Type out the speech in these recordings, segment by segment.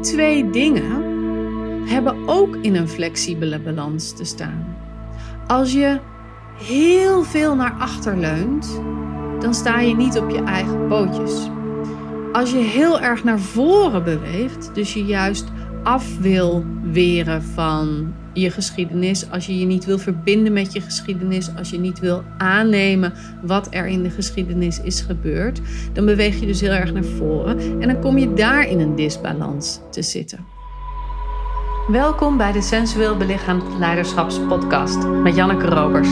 twee dingen hebben ook in een flexibele balans te staan. Als je heel veel naar achter leunt, dan sta je niet op je eigen pootjes. Als je heel erg naar voren beweegt, dus je juist af wil weren van je geschiedenis, als je je niet wil verbinden met je geschiedenis, als je niet wil aannemen wat er in de geschiedenis is gebeurd, dan beweeg je dus heel erg naar voren en dan kom je daar in een disbalans te zitten. Welkom bij de Sensueel Belichaamd Leiderschapspodcast met Janneke Robers.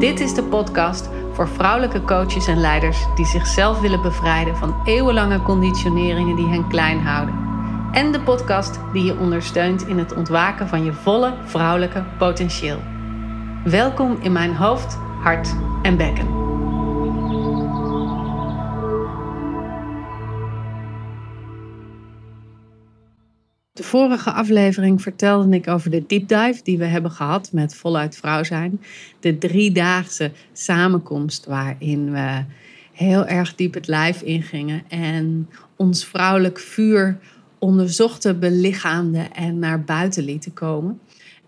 Dit is de podcast voor vrouwelijke coaches en leiders die zichzelf willen bevrijden van eeuwenlange conditioneringen die hen klein houden. En de podcast die je ondersteunt in het ontwaken van je volle vrouwelijke potentieel. Welkom in mijn hoofd, hart en bekken. De vorige aflevering vertelde ik over de deep dive die we hebben gehad met Voluit Vrouw zijn. De driedaagse samenkomst waarin we heel erg diep het lijf ingingen en ons vrouwelijk vuur onderzochten, belichaamden en naar buiten lieten komen.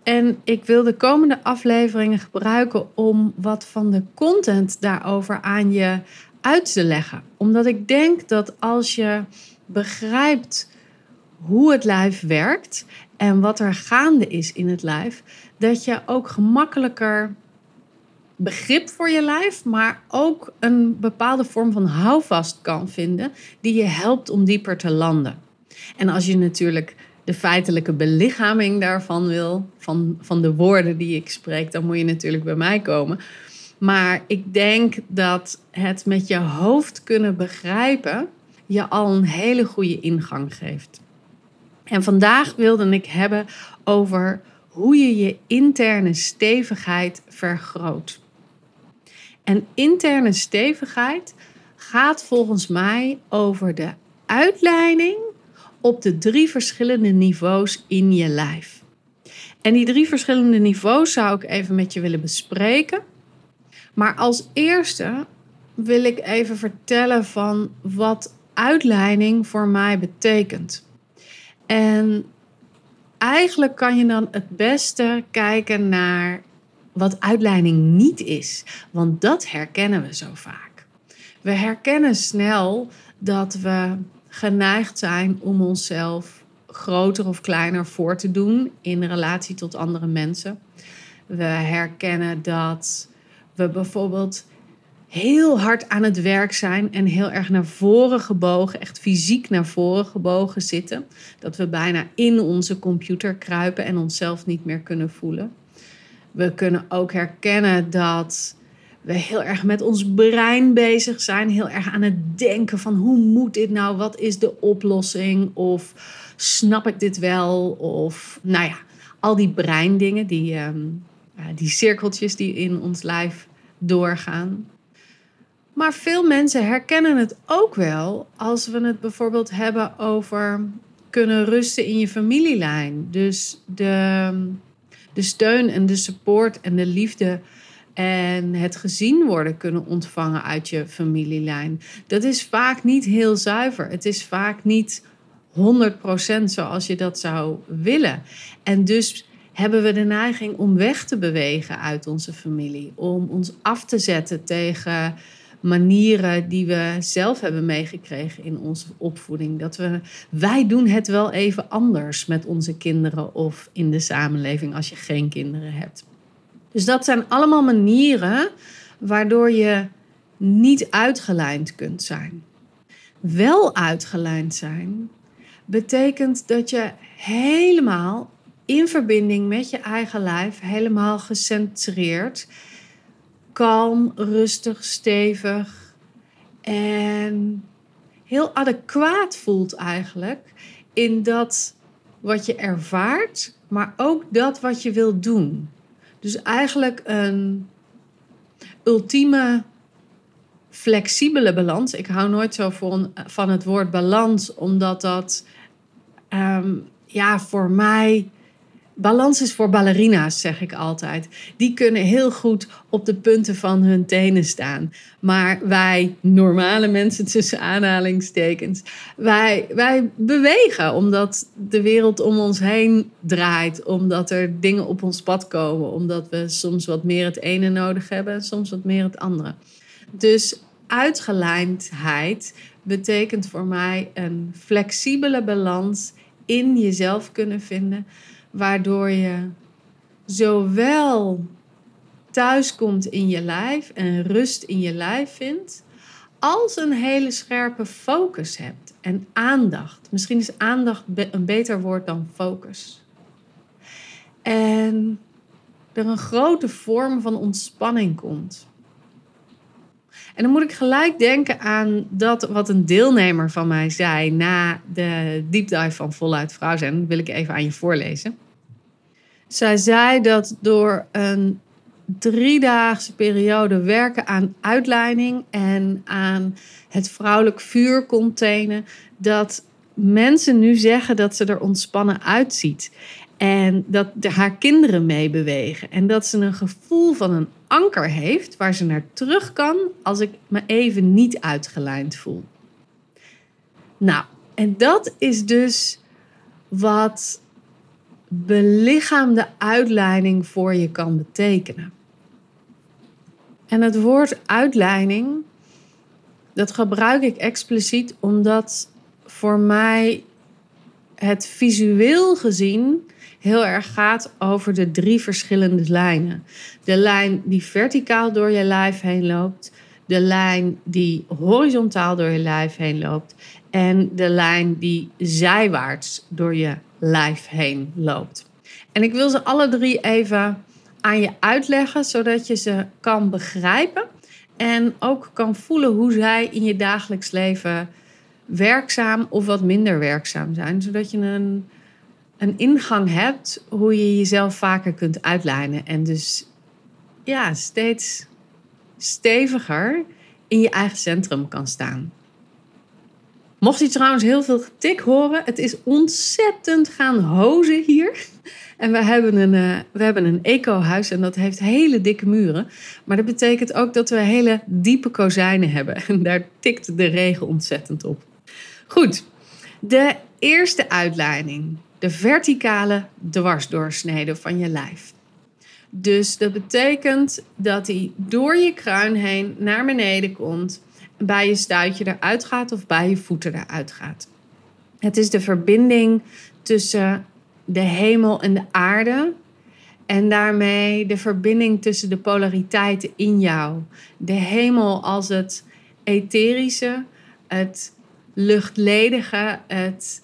En ik wil de komende afleveringen gebruiken om wat van de content daarover aan je uit te leggen. Omdat ik denk dat als je begrijpt hoe het lijf werkt en wat er gaande is in het lijf, dat je ook gemakkelijker begrip voor je lijf, maar ook een bepaalde vorm van houvast kan vinden die je helpt om dieper te landen. En als je natuurlijk de feitelijke belichaming daarvan wil, van, van de woorden die ik spreek, dan moet je natuurlijk bij mij komen. Maar ik denk dat het met je hoofd kunnen begrijpen je al een hele goede ingang geeft. En vandaag wilde ik hebben over hoe je je interne stevigheid vergroot. En interne stevigheid gaat volgens mij over de uitleiding op de drie verschillende niveaus in je lijf. En die drie verschillende niveaus zou ik even met je willen bespreken. Maar als eerste wil ik even vertellen van wat uitleiding voor mij betekent. En eigenlijk kan je dan het beste kijken naar wat uitleiding niet is. Want dat herkennen we zo vaak. We herkennen snel dat we geneigd zijn om onszelf groter of kleiner voor te doen in relatie tot andere mensen. We herkennen dat we bijvoorbeeld heel hard aan het werk zijn en heel erg naar voren gebogen, echt fysiek naar voren gebogen zitten. Dat we bijna in onze computer kruipen en onszelf niet meer kunnen voelen. We kunnen ook herkennen dat we heel erg met ons brein bezig zijn, heel erg aan het denken van hoe moet dit nou, wat is de oplossing of snap ik dit wel of nou ja, al die breindingen, die, um, die cirkeltjes die in ons lijf doorgaan. Maar veel mensen herkennen het ook wel als we het bijvoorbeeld hebben over kunnen rusten in je familielijn. Dus de, de steun en de support en de liefde en het gezien worden kunnen ontvangen uit je familielijn. Dat is vaak niet heel zuiver. Het is vaak niet 100% zoals je dat zou willen. En dus hebben we de neiging om weg te bewegen uit onze familie, om ons af te zetten tegen manieren die we zelf hebben meegekregen in onze opvoeding. Dat we, wij doen het wel even anders met onze kinderen of in de samenleving als je geen kinderen hebt. Dus dat zijn allemaal manieren waardoor je niet uitgelijnd kunt zijn. Wel uitgelijnd zijn betekent dat je helemaal in verbinding met je eigen lijf, helemaal gecentreerd kalm, rustig, stevig en heel adequaat voelt eigenlijk in dat wat je ervaart, maar ook dat wat je wilt doen. Dus eigenlijk een ultieme flexibele balans. Ik hou nooit zo van het woord balans, omdat dat um, ja, voor mij balans is voor ballerina's, zeg ik altijd. Die kunnen heel goed op de punten van hun tenen staan. Maar wij, normale mensen tussen aanhalingstekens, wij, wij bewegen omdat de wereld om ons heen draait. Omdat er dingen op ons pad komen. Omdat we soms wat meer het ene nodig hebben en soms wat meer het andere. Dus uitgelijndheid betekent voor mij een flexibele balans in jezelf kunnen vinden waardoor je zowel thuiskomt in je lijf en rust in je lijf vindt, als een hele scherpe focus hebt en aandacht. Misschien is aandacht een beter woord dan focus. En er een grote vorm van ontspanning komt. En dan moet ik gelijk denken aan dat wat een deelnemer van mij zei na de deep dive van Voluit Vrouw zijn. Dat wil ik even aan je voorlezen. Zij zei dat door een driedaagse periode werken aan uitleiding en aan het vrouwelijk vuur containen, dat mensen nu zeggen dat ze er ontspannen uitziet. En dat haar kinderen meebewegen. En dat ze een gevoel van een anker heeft waar ze naar terug kan als ik me even niet uitgelijnd voel. Nou, en dat is dus wat belichaamde uitleiding voor je kan betekenen. En het woord uitleiding, dat gebruik ik expliciet omdat voor mij het visueel gezien heel erg gaat over de drie verschillende lijnen. De lijn die verticaal door je lijf heen loopt, de lijn die horizontaal door je lijf heen loopt en de lijn die zijwaarts door je lijf heen loopt. En ik wil ze alle drie even aan je uitleggen, zodat je ze kan begrijpen en ook kan voelen hoe zij in je dagelijks leven werkzaam of wat minder werkzaam zijn, zodat je een, een ingang hebt hoe je jezelf vaker kunt uitlijnen en dus ja, steeds steviger in je eigen centrum kan staan. Mocht je trouwens heel veel getik horen, het is ontzettend gaan hozen hier. En we hebben een, uh, we hebben een eco-huis en dat heeft hele dikke muren. Maar dat betekent ook dat we hele diepe kozijnen hebben. En daar tikt de regen ontzettend op. Goed, de eerste uitleiding. De verticale dwarsdoorsnede van je lijf. Dus dat betekent dat hij door je kruin heen naar beneden komt bij je stuitje eruit gaat of bij je voeten eruit gaat. Het is de verbinding tussen de hemel en de aarde. En daarmee de verbinding tussen de polariteiten in jou. De hemel als het etherische, het luchtledige, het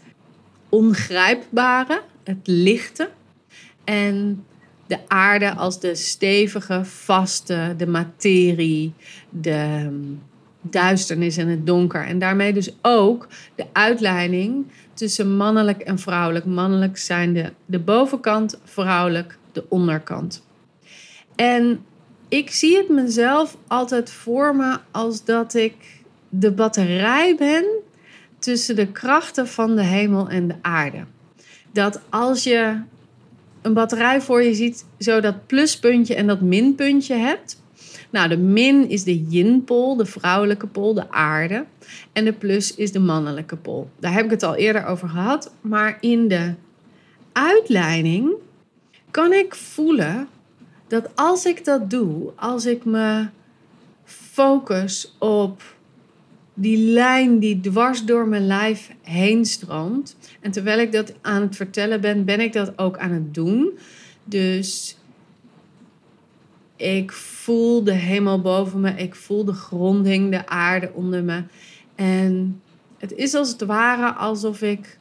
ongrijpbare, het lichte. En de aarde als de stevige, vaste, de materie, de duisternis en het donker. En daarmee dus ook de uitleiding tussen mannelijk en vrouwelijk. Mannelijk zijn de, de bovenkant, vrouwelijk de onderkant. En ik zie het mezelf altijd voor me als dat ik de batterij ben tussen de krachten van de hemel en de aarde. Dat als je een batterij voor je ziet, zo dat pluspuntje en dat minpuntje hebt, nou, de min is de yin-pol, de vrouwelijke pol, de aarde. En de plus is de mannelijke pol. Daar heb ik het al eerder over gehad. Maar in de uitleiding kan ik voelen dat als ik dat doe, als ik me focus op die lijn die dwars door mijn lijf heen stroomt. En terwijl ik dat aan het vertellen ben, ben ik dat ook aan het doen. Dus ik voel de hemel boven me. Ik voel de gronding, de aarde onder me. En het is als het ware alsof ik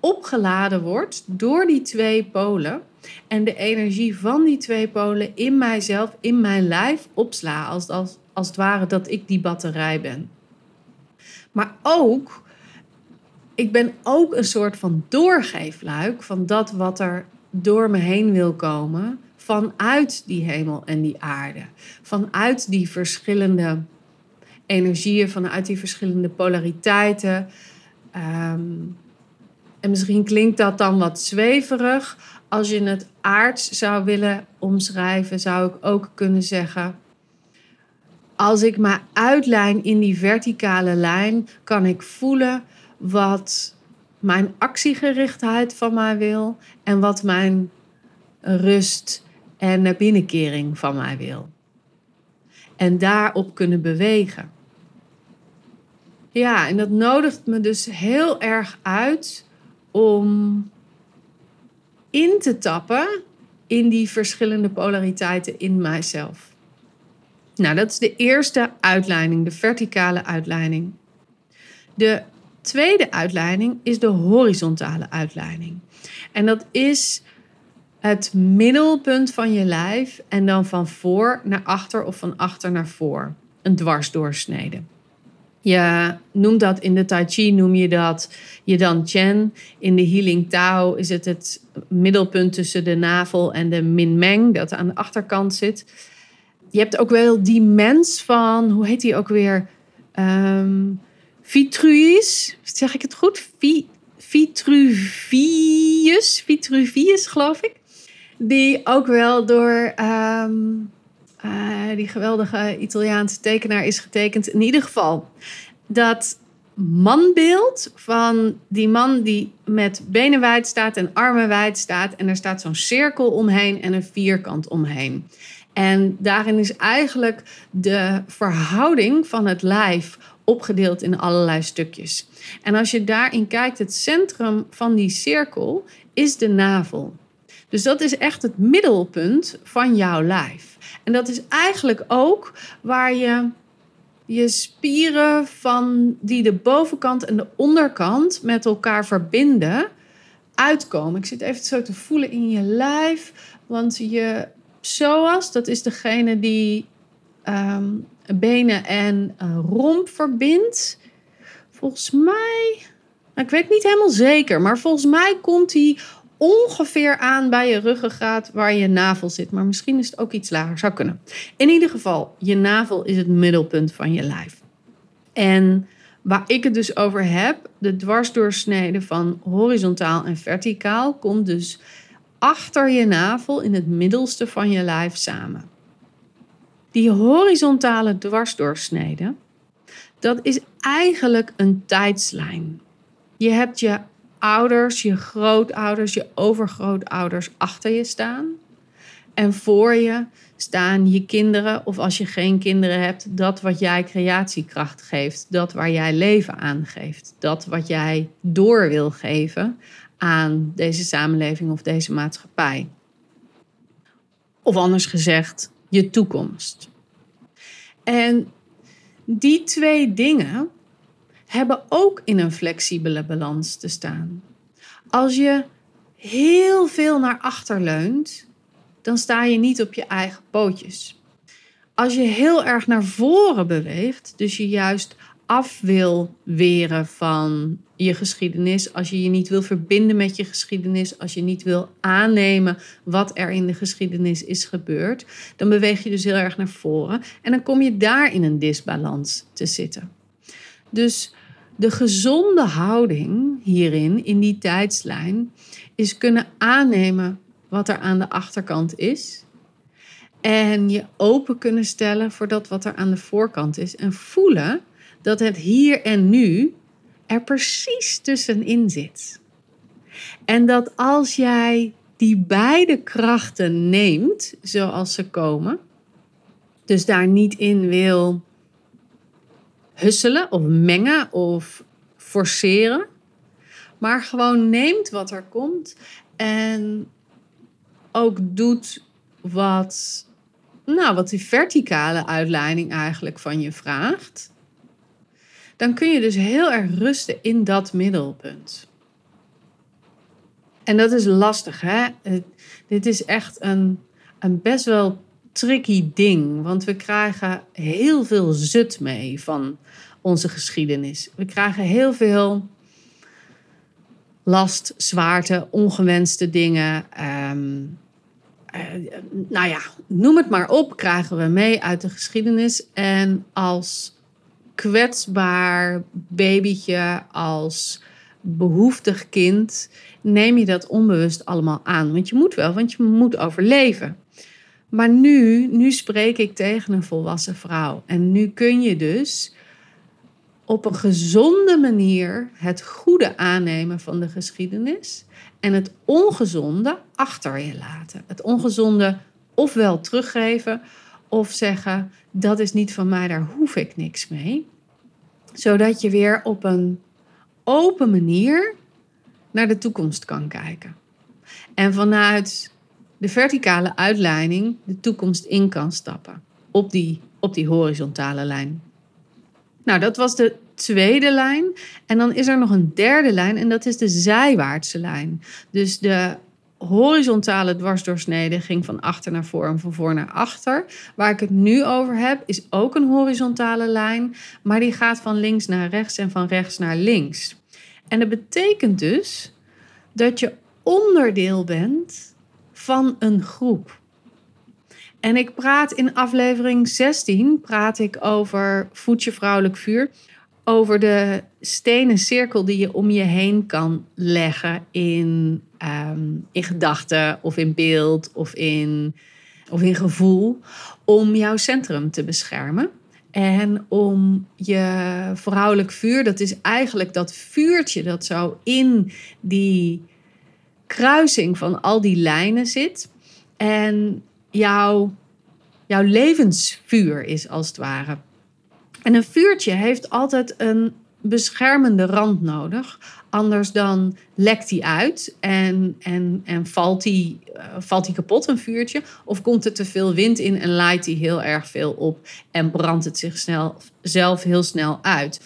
opgeladen word door die twee polen. En de energie van die twee polen in mijzelf, in mijn lijf opsla. Als, als, als het ware dat ik die batterij ben. Maar ook, ik ben ook een soort van doorgeefluik van dat wat er door me heen wil komen vanuit die hemel en die aarde. Vanuit die verschillende energieën, vanuit die verschillende polariteiten. Ehm, en misschien klinkt dat dan wat zweverig als je het aards zou willen omschrijven, zou ik ook kunnen zeggen. Als ik me uitlijn in die verticale lijn, kan ik voelen wat mijn actiegerichtheid van mij wil en wat mijn rust en binnenkering van mij wil. En daarop kunnen bewegen. Ja, en dat nodigt me dus heel erg uit om in te tappen in die verschillende polariteiten in mijzelf. Nou, dat is de eerste uitleiding, de verticale uitleiding. De tweede uitleiding is de horizontale uitleiding. En dat is het middelpunt van je lijf en dan van voor naar achter of van achter naar voor. Een dwarsdoorsnede. Je noemt dat in de Tai Chi, noem je dat je dan Chen. In de Healing Tao is het het middelpunt tussen de navel en de Min Meng, dat aan de achterkant zit. Je hebt ook wel die mens van, hoe heet die ook weer? Um, Vitruvius, zeg ik het goed? Vitruvius, Vitruvius geloof ik. Die ook wel door ehm, uh, die geweldige Italiaanse tekenaar is getekend. In ieder geval, dat manbeeld van die man die met benen wijd staat en armen wijd staat. En er staat zo'n cirkel omheen en een vierkant omheen. En daarin is eigenlijk de verhouding van het lijf opgedeeld in allerlei stukjes. En als je daarin kijkt, het centrum van die cirkel is de navel. Dus dat is echt het middelpunt van jouw lijf. En dat is eigenlijk ook waar je je spieren van die de bovenkant en de onderkant met elkaar verbinden uitkomen. Ik zit even zo te voelen in je lijf, want je psoas, dat is degene die ehm, benen en uh, romp verbindt. Volgens mij, nou, ik weet niet helemaal zeker, maar volgens mij komt die ongeveer aan bij je ruggengraat waar je navel zit. Maar misschien is het ook iets lager, zou kunnen. In ieder geval, je navel is het middelpunt van je lijf. En waar ik het dus over heb, de dwarsdoorsnede van horizontaal en verticaal, komt dus achter je navel in het middelste van je lijf samen. Die horizontale dwarsdoorsnede, dat is eigenlijk een tijdslijn. Je hebt je ouders, je grootouders, je overgrootouders achter je staan. En voor je staan je kinderen, of als je geen kinderen hebt, dat wat jij creatiekracht geeft, dat waar jij leven aan geeft, dat wat jij door wil geven aan deze samenleving of deze maatschappij. Of anders gezegd, je toekomst. En die twee dingen, hebben ook in een flexibele balans te staan. Als je heel veel naar achter leunt, dan sta je niet op je eigen pootjes. Als je heel erg naar voren beweegt, dus je juist af wil weren van je geschiedenis, als je je niet wil verbinden met je geschiedenis, als je niet wil aannemen wat er in de geschiedenis is gebeurd, dan beweeg je dus heel erg naar voren en dan kom je daar in een disbalans te zitten. Dus de gezonde houding hierin, in die tijdslijn, is kunnen aannemen wat er aan de achterkant is. En je open kunnen stellen voor dat wat er aan de voorkant is. En voelen dat het hier en nu er precies tussenin zit. En dat als jij die beide krachten neemt zoals ze komen, dus daar niet in wil husselen of mengen of forceren. Maar gewoon neemt wat er komt en ook doet wat, nou, wat die verticale uitleiding eigenlijk van je vraagt. Dan kun je dus heel erg rusten in dat middelpunt. En dat is lastig, hè? Dit is echt een, een best wel tricky ding. Want we krijgen heel veel zut mee van onze geschiedenis. We krijgen heel veel last, zwaarte, ongewenste dingen. Ehm, eh, nou ja, noem het maar op, krijgen we mee uit de geschiedenis. En als kwetsbaar babytje, als behoeftig kind neem je dat onbewust allemaal aan. Want je moet wel, want je moet overleven. Maar nu, nu spreek ik tegen een volwassen vrouw. En nu kun je dus op een gezonde manier het goede aannemen van de geschiedenis en het ongezonde achter je laten. Het ongezonde ofwel teruggeven of zeggen: dat is niet van mij, daar hoef ik niks mee. Zodat je weer op een open manier naar de toekomst kan kijken. En vanuit de verticale uitleiding de toekomst in kan stappen op die, op die horizontale lijn. Nou, dat was de tweede lijn. En dan is er nog een derde lijn en dat is de zijwaartse lijn. Dus de horizontale dwarsdoorsnede ging van achter naar voor en van voor naar achter. Waar ik het nu over heb, is ook een horizontale lijn, maar die gaat van links naar rechts en van rechts naar links. En dat betekent dus dat je onderdeel bent van een groep. En ik praat in aflevering 16 praat ik over voedje vrouwelijk vuur over de stenen cirkel die je om je heen kan leggen in, ehm, in gedachten of in beeld of in, of in gevoel om jouw centrum te beschermen. En om je vrouwelijk vuur, dat is eigenlijk dat vuurtje dat zo in die kruising van al die lijnen zit. En jouw, jouw levensvuur is als het ware. En een vuurtje heeft altijd een beschermende rand nodig. Anders dan lekt hij uit en, en, en valt hij uh, valt die kapot, een vuurtje. Of komt er te veel wind in en laait hij heel erg veel op en brandt het zichzelf heel snel uit.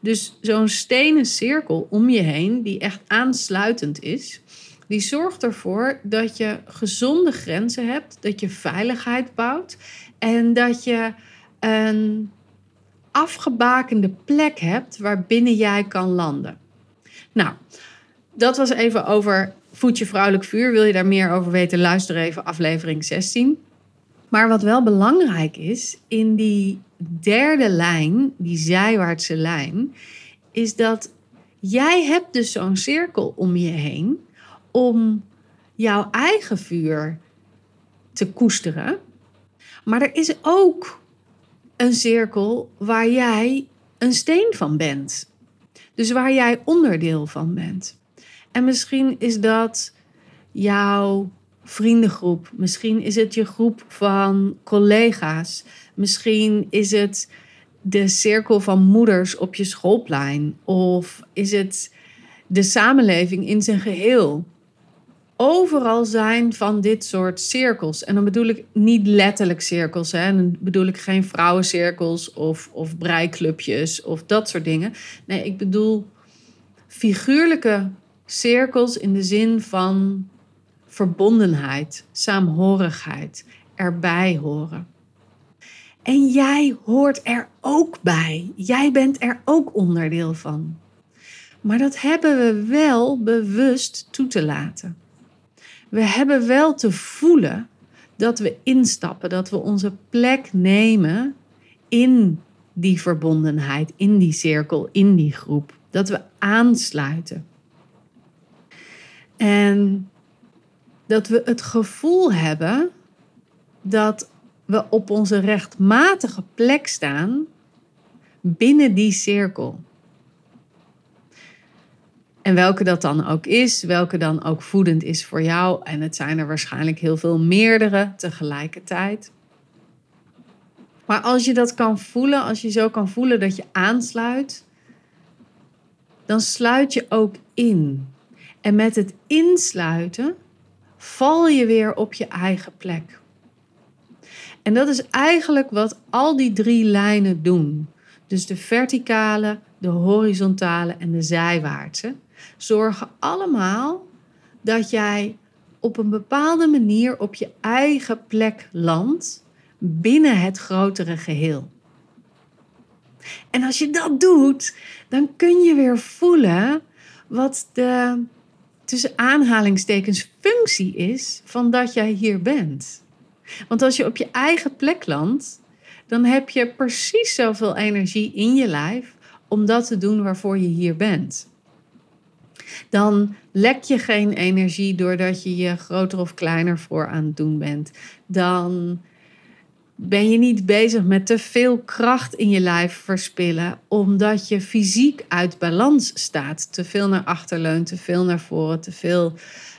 Dus zo'n stenen cirkel om je heen, die echt aansluitend is, die zorgt ervoor dat je gezonde grenzen hebt, dat je veiligheid bouwt en dat je een afgebakende plek hebt waarbinnen jij kan landen. Nou, dat was even over voedje vrouwelijk vuur. Wil je daar meer over weten, luister even aflevering 16. Maar wat wel belangrijk is, in die derde lijn, die zijwaartse lijn, is dat jij hebt dus zo'n cirkel om je heen om jouw eigen vuur te koesteren. Maar er is ook een cirkel waar jij een steen van bent. Dus waar jij onderdeel van bent. En misschien is dat jouw vriendengroep. Misschien is het je groep van collega's. Misschien is het de cirkel van moeders op je schoolplein. Of is het de samenleving in zijn geheel overal zijn van dit soort cirkels. En dan bedoel ik niet letterlijk cirkels. Hè. dan bedoel ik geen vrouwencirkels of, of breiklubjes of dat soort dingen. Nee, ik bedoel figuurlijke cirkels in de zin van verbondenheid, saamhorigheid, erbij horen. En jij hoort er ook bij. Jij bent er ook onderdeel van. Maar dat hebben we wel bewust toe te laten we hebben wel te voelen dat we instappen, dat we onze plek nemen in die verbondenheid, in die cirkel, in die groep. Dat we aansluiten. En dat we het gevoel hebben dat we op onze rechtmatige plek staan binnen die cirkel. En welke dat dan ook is, welke dan ook voedend is voor jou. En het zijn er waarschijnlijk heel veel meerdere tegelijkertijd. Maar als je dat kan voelen, als je zo kan voelen dat je aansluit, dan sluit je ook in. En met het insluiten val je weer op je eigen plek. En dat is eigenlijk wat al die drie lijnen doen. Dus de verticale, de horizontale en de zijwaartse zorgen allemaal dat jij op een bepaalde manier op je eigen plek landt binnen het grotere geheel. En als je dat doet, dan kun je weer voelen wat de tussen aanhalingstekens functie is van dat jij hier bent. Want als je op je eigen plek landt, dan heb je precies zoveel energie in je lijf om dat te doen waarvoor je hier bent. Dan lek je geen energie doordat je je groter of kleiner voor aan het doen bent. Dan ben je niet bezig met te veel kracht in je lijf verspillen, omdat je fysiek uit balans staat. Te veel naar achter leunt, te veel naar voren, te veel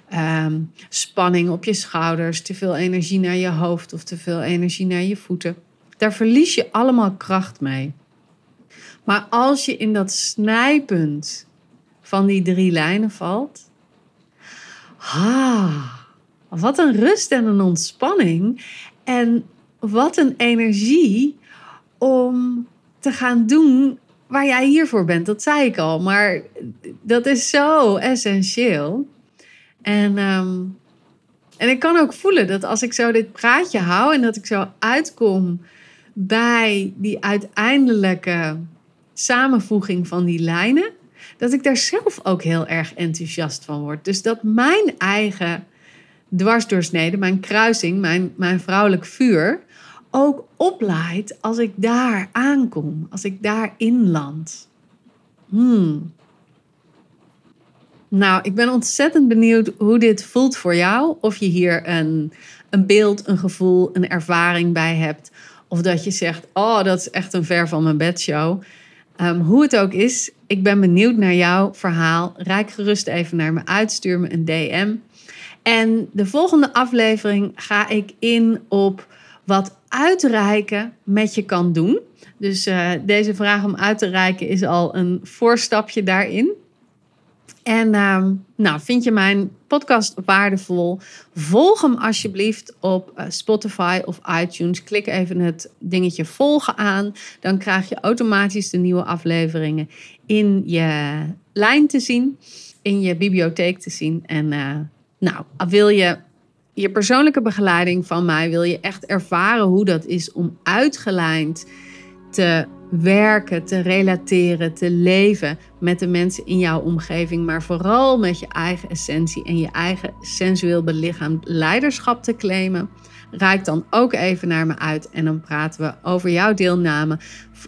ehm, spanning op je schouders, te veel energie naar je hoofd of te veel energie naar je voeten. Daar verlies je allemaal kracht mee. Maar als je in dat snijpunt van die drie lijnen valt, ah, wat een rust en een ontspanning. En wat een energie om te gaan doen waar jij hiervoor bent. Dat zei ik al, maar dat is zo essentieel. En, ehm, en ik kan ook voelen dat als ik zo dit praatje hou en dat ik zo uitkom bij die uiteindelijke samenvoeging van die lijnen, dat ik daar zelf ook heel erg enthousiast van word. Dus dat mijn eigen dwarsdoorsnede, mijn kruising, mijn, mijn vrouwelijk vuur, ook oplaait als ik daar aankom, als ik daar inland. Hmm. Nou, ik ben ontzettend benieuwd hoe dit voelt voor jou. Of je hier een, een beeld, een gevoel, een ervaring bij hebt. Of dat je zegt, oh, dat is echt een ver van mijn bedshow. Um, hoe het ook is, ik ben benieuwd naar jouw verhaal. Rijk gerust even naar me uit, stuur me een DM. En de volgende aflevering ga ik in op wat uitreiken met je kan doen. Dus uh, deze vraag om uit te reiken is al een voorstapje daarin. En uh, nou, vind je mijn podcast waardevol? Volg hem alsjeblieft op uh, Spotify of iTunes. Klik even het dingetje volgen aan. Dan krijg je automatisch de nieuwe afleveringen in je lijn te zien, in je bibliotheek te zien. En uh, nou, wil je je persoonlijke begeleiding van mij, wil je echt ervaren hoe dat is om uitgelijnd te werken, te relateren, te leven met de mensen in jouw omgeving, maar vooral met je eigen essentie en je eigen sensueel belichaamd leiderschap te claimen. Raak dan ook even naar me uit en dan praten we over jouw deelname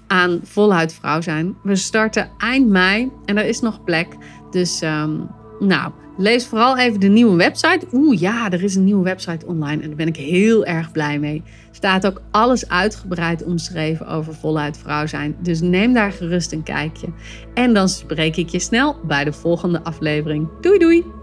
aan Voluit Vrouw zijn. We starten eind mei en er is nog plek. Dus um, nou, lees vooral even de nieuwe website. Oeh ja, er is een nieuwe website online en daar ben ik heel erg blij mee. Staat ook alles uitgebreid omschreven over voluit vrouw zijn. Dus neem daar gerust een kijkje. En dan spreek ik je snel bij de volgende aflevering. Doei doei!